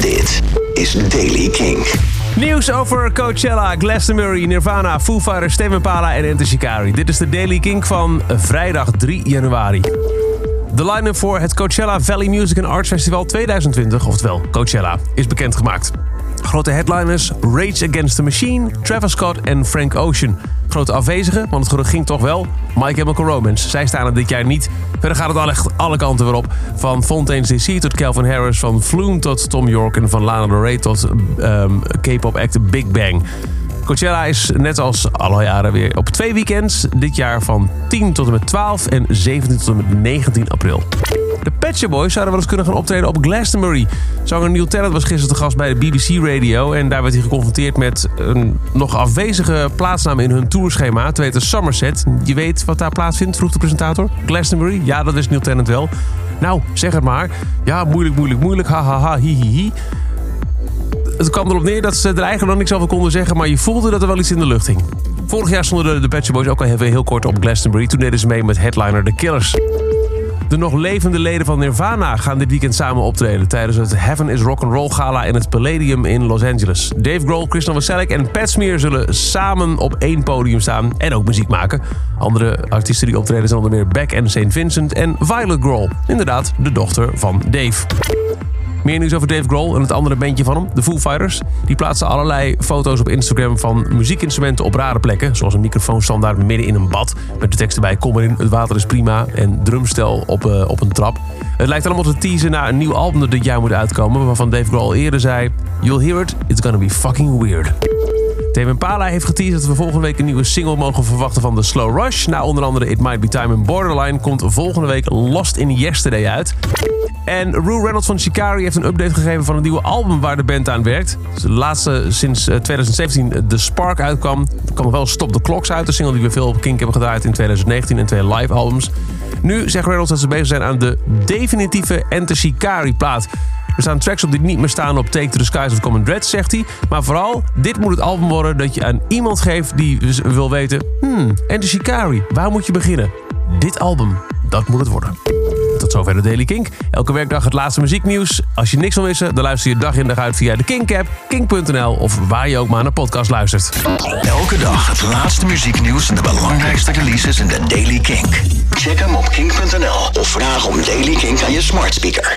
Dit is Daily King. Nieuws over Coachella, Glastonbury, Nirvana, Foo Fighters, Tame Impala en Enter Shikari. Dit is de Daily King van vrijdag 3 januari. De line-up voor het Coachella Valley Music and Arts Festival 2020, oftewel Coachella, is bekendgemaakt. Grote headliners Rage Against the Machine, Travis Scott en Frank Ocean. Grote afwezigen, want het gerucht ging toch wel. My Chemical Romance. Zij staan er dit jaar niet. Verder gaat het alle kanten weer op. Van Fontaine's DC tot Calvin Harris, van Flume tot Tom York en van Lana Del Rey tot um, K-pop act Big Bang. Coachella is net als alle jaren weer op twee weekends. Dit jaar van 10 tot en met 12 en 17 tot en met 19 april. De Pet Boys zouden wel eens kunnen gaan optreden op Glastonbury. Zanger Neil Tennant was gisteren te gast bij de BBC Radio. En daar werd hij geconfronteerd met een nog afwezige plaatsnaam in hun tourschema. Het heet Somerset. Je weet wat daar plaatsvindt, vroeg de presentator. Glastonbury? Ja, dat is Neil Tennant wel. Nou, zeg het maar. Ja, moeilijk, moeilijk, moeilijk. Ha, ha, ha, hi, hi, hi. Het kwam erop neer dat ze er eigenlijk nog niks over konden zeggen, maar je voelde dat er wel iets in de lucht hing. Vorig jaar stonden de, de Boys ook al even heel kort op Glastonbury. Toen deden ze mee met headliner The Killers. De nog levende leden van Nirvana gaan dit weekend samen optreden tijdens het Heaven is Rock and Roll Gala in het Palladium in Los Angeles. Dave Grohl, Chris Novoselic en Pat Smear zullen samen op één podium staan en ook muziek maken. Andere artiesten die optreden zijn onder meer Beck en St. Vincent en Violet Grohl, inderdaad de dochter van Dave. Meer nieuws over Dave Grohl en het andere bandje van hem, de Foo Fighters. Die plaatsen allerlei foto's op Instagram van muziekinstrumenten op rare plekken. Zoals een microfoonstandaard midden in een bad. Met de tekst erbij, kom erin, het water is prima. En drumstel op, uh, op een trap. Het lijkt allemaal te teasen naar een nieuw album dat dit jaar moet uitkomen. Waarvan Dave Grohl eerder zei, you'll hear it, it's gonna be fucking weird. Tame Impala heeft geteased dat we volgende week een nieuwe single mogen verwachten van The Slow Rush. Na onder andere It Might Be Time en Borderline komt volgende week Lost in Yesterday uit. En Rue Reynolds van Shikari heeft een update gegeven van een nieuwe album waar de band aan werkt. De laatste sinds 2017 The Spark uitkwam. Er kwam wel Stop the Clocks uit, de single die we veel op Kink hebben gedraaid in 2019 en twee live albums. Nu zegt Reynolds dat ze bezig zijn aan de definitieve Enter Shikari plaat. Er staan tracks op die niet meer staan op Take to the Skies of Common Dread, zegt hij. Maar vooral, dit moet het album worden dat je aan iemand geeft die wil weten... Hmm, Enter Shikari, waar moet je beginnen? Dit album, dat moet het worden. Tot zover de Daily Kink. Elke werkdag het laatste muzieknieuws. Als je niks wil missen, dan luister je dag in dag uit via de Kink-app, kink.nl of waar je ook maar naar podcast luistert. Elke dag het laatste muzieknieuws en de belangrijkste releases in de Daily Kink. Check hem op kink.nl of vraag om Daily Kink aan je smart speaker.